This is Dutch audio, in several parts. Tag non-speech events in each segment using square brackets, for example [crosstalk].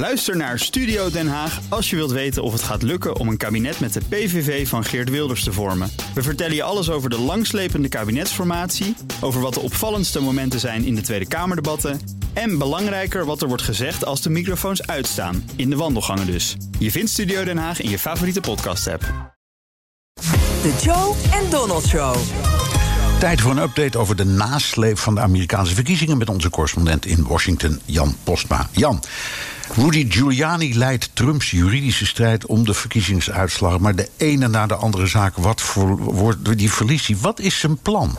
Luister naar Studio Den Haag als je wilt weten of het gaat lukken om een kabinet met de PVV van Geert Wilders te vormen. We vertellen je alles over de langslepende kabinetsformatie, over wat de opvallendste momenten zijn in de Tweede Kamerdebatten en belangrijker wat er wordt gezegd als de microfoons uitstaan, in de wandelgangen dus. Je vindt Studio Den Haag in je favoriete podcast-app. De Joe en Donald Show. Tijd voor een update over de nasleep van de Amerikaanse verkiezingen met onze correspondent in Washington, Jan Postma. Jan, Rudy Giuliani leidt Trumps juridische strijd om de verkiezingsuitslag, maar de ene na de andere zaak, wat voor, die verliest hij. Wat is zijn plan?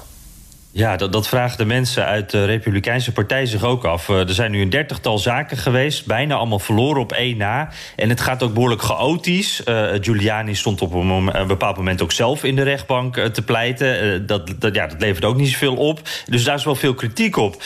Ja, dat, dat vragen de mensen uit de Republikeinse Partij zich ook af. Eh, er zijn nu een dertigtal zaken geweest, bijna allemaal verloren op één na. En het gaat ook behoorlijk chaotisch. Uh, Giuliani stond op een, bepaald moment ook zelf in de rechtbank uh, te pleiten. dat, dat, ja, dat levert ook niet zoveel op. Dus daar is wel veel kritiek op.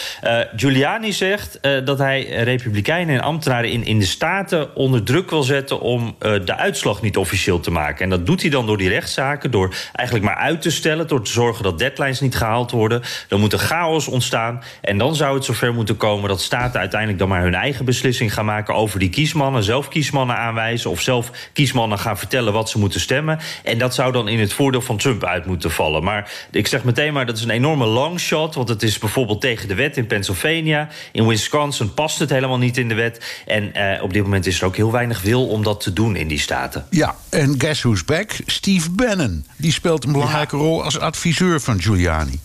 Giuliani zegt dat hij Republikeinen en ambtenaren in, in de Staten onder druk wil zetten om de uitslag niet officieel te maken. En dat doet hij dan door die rechtszaken, door eigenlijk maar uit te stellen, door te zorgen dat deadlines niet gehaald worden. Dan moet er chaos ontstaan. En dan zou het zover moeten komen dat staten uiteindelijk dan maar hun eigen beslissing gaan maken over die kiesmannen. Zelf kiesmannen aanwijzen of zelf kiesmannen gaan vertellen wat ze moeten stemmen. En dat zou dan in het voordeel van Trump uit moeten vallen. Maar ik zeg meteen maar dat is een enorme long shot. Want het is bijvoorbeeld tegen de wet in Pennsylvania. In Wisconsin past het helemaal niet in de wet. En eh, op dit moment is er ook heel weinig wil om dat te doen in die staten. Ja, en guess who's back? Steve Bannon. Die speelt een belangrijke rol als adviseur van Giuliani.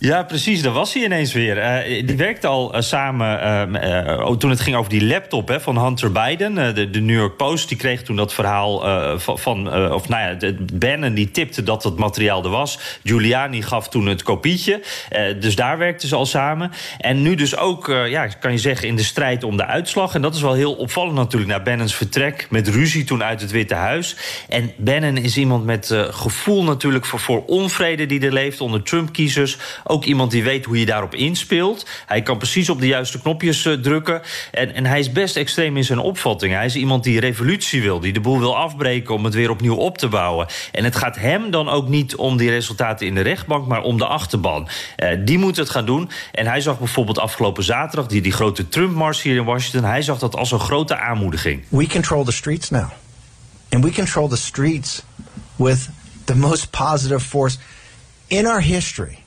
Ja, precies. Daar was hij ineens weer. Uh, die werkte al uh, samen uh, toen het ging over die laptop hè, van Hunter Biden. De, de, New York Post die kreeg toen dat verhaal van... of nou ja, Bannon die tipte dat het materiaal er was. Giuliani gaf toen het kopietje. dus daar werkten ze al samen. En nu dus ook, ja, kan je zeggen, in de strijd om de uitslag. En dat is wel heel opvallend natuurlijk... na Bannons vertrek met ruzie toen uit het Witte Huis. En Bannon is iemand met gevoel natuurlijk voor, voor onvrede die er leeft onder Trump-kiezers ook iemand die weet hoe je daarop inspeelt. Hij kan precies op de juiste knopjes uh, drukken. En, en hij is best extreem in zijn opvatting. Hij is iemand die revolutie wil, die de boel wil afbreken om het weer opnieuw op te bouwen. En het gaat hem dan ook niet om die resultaten in de rechtbank, maar om de achterban. Uh, die moet het gaan doen. En hij zag bijvoorbeeld afgelopen zaterdag die, die grote Trump-mars hier in Washington. Hij zag dat als een grote aanmoediging. We control the streets now. And we control the streets with the most positive force in our history.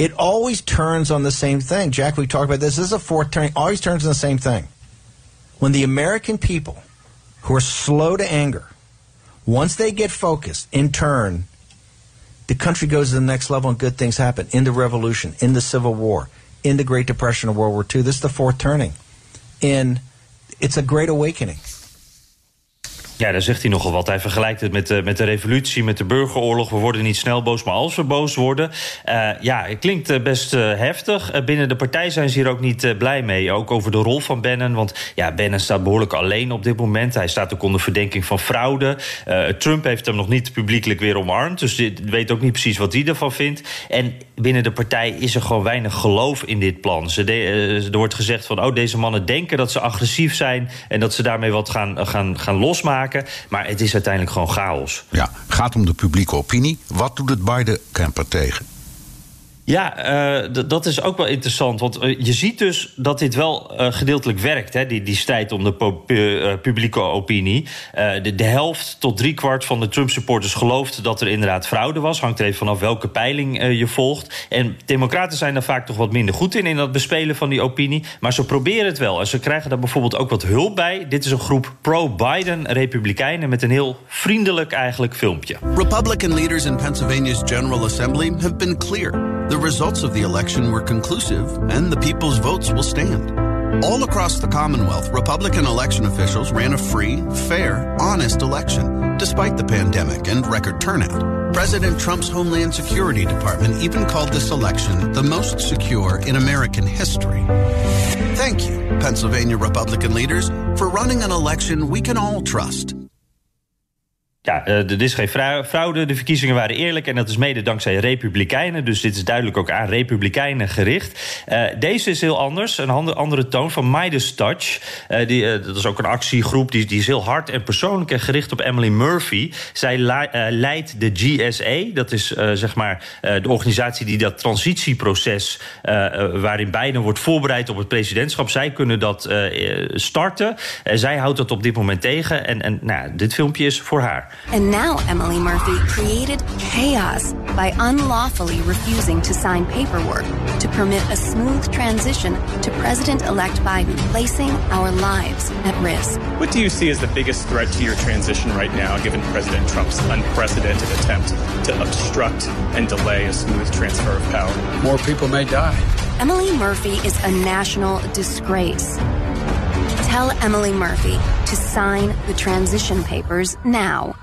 It always turns on the same thing. Jack, we talked about this. This is a fourth turning, always turns on the same thing. When the American people, who are slow to anger, once they get focused, in turn, the country goes to the next level and good things happen. In the Revolution, in the Civil War, in the Great Depression of World War II. This is the fourth turning. In it's a great awakening. Ja, daar zegt hij nogal wat. Hij vergelijkt het met de, met de revolutie, met de burgeroorlog. We worden niet snel boos, maar als we boos worden. Uh, ja, het klinkt eh, best uh, heftig. binnen de partij zijn ze hier ook niet blij mee. Ook over de rol van Bannon. Want ja, Bannon staat behoorlijk alleen op dit moment. Hij staat ook onder verdenking van fraude. Trump heeft hem nog niet publiekelijk weer omarmd. Dus weet ook niet precies wat hij ervan vindt. En binnen de partij is er gewoon weinig geloof in dit plan. Ze er wordt gezegd van, oh, deze mannen denken dat ze agressief zijn... en dat ze daarmee wat gaan, gaan, gaan losmaken. Maar het is uiteindelijk gewoon chaos. Ja, gaat om de publieke opinie. Wat doet het Biden-camper tegen? Ja, uh, dat is ook wel interessant. Want uh, je ziet dus dat dit wel uh, gedeeltelijk werkt, hè, die, die strijd om de publieke opinie. De, de, helft tot driekwart van de Trump-supporters gelooft dat er inderdaad fraude was. Hangt er even vanaf welke peiling je volgt. En Democraten zijn daar vaak toch wat minder goed in, in dat bespelen van die opinie. Maar ze proberen het wel. En ze krijgen daar bijvoorbeeld ook wat hulp bij. Dit is een groep pro-Biden-republikeinen met een heel vriendelijk eigenlijk filmpje. Republican leaders in Pennsylvania's General Assembly have been clear. The results of the election were conclusive, and the people's votes will stand. All across the Commonwealth, Republican election officials ran a free, fair, honest election, despite the pandemic and record turnout. President Trump's Homeland Security Department even called this election the most secure in American history. Thank you, Pennsylvania Republican leaders, for running an election we can all trust. Ja, er is geen fraude. De verkiezingen waren eerlijk. En dat is mede dankzij Republikeinen. Dus dit is duidelijk ook aan Republikeinen gericht. Uh, deze is heel anders. Een andere toon van Midas Touch. Uh, dat is ook een actiegroep. Die, die is heel hard en persoonlijk en gericht op Emily Murphy. Zij leidt de GSA. Dat is zeg maar de organisatie die dat transitieproces. waarin Biden wordt voorbereid op het presidentschap. Zij kunnen dat starten. zij houdt dat op dit moment tegen. En, en nou, dit filmpje is voor haar. And now Emily Murphy created chaos by unlawfully refusing to sign paperwork to permit a smooth transition to President elect Biden, placing our lives at risk. What do you see as the biggest threat to your transition right now, given President Trump's unprecedented attempt to obstruct and delay a smooth transfer of power? More people may die. Emily Murphy is a national disgrace. Tell Emily Murphy to sign the transition papers now.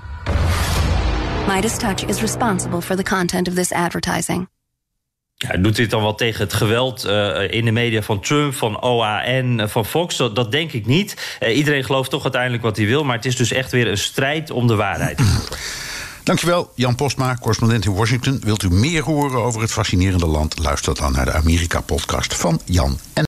Midas Touch is responsible for the content of this advertising. Ja, doet dit dan wel tegen het geweld uh, in de media van Trump, van OAN, van Fox? Dat, dat denk ik niet. Uh, iedereen gelooft toch uiteindelijk wat hij wil, maar het is dus echt weer een strijd om de waarheid. [clears throat] Dankjewel, Jan Postma, correspondent in Washington. Wilt u meer horen over het fascinerende land? Luister dan naar de Amerika-podcast van Jan en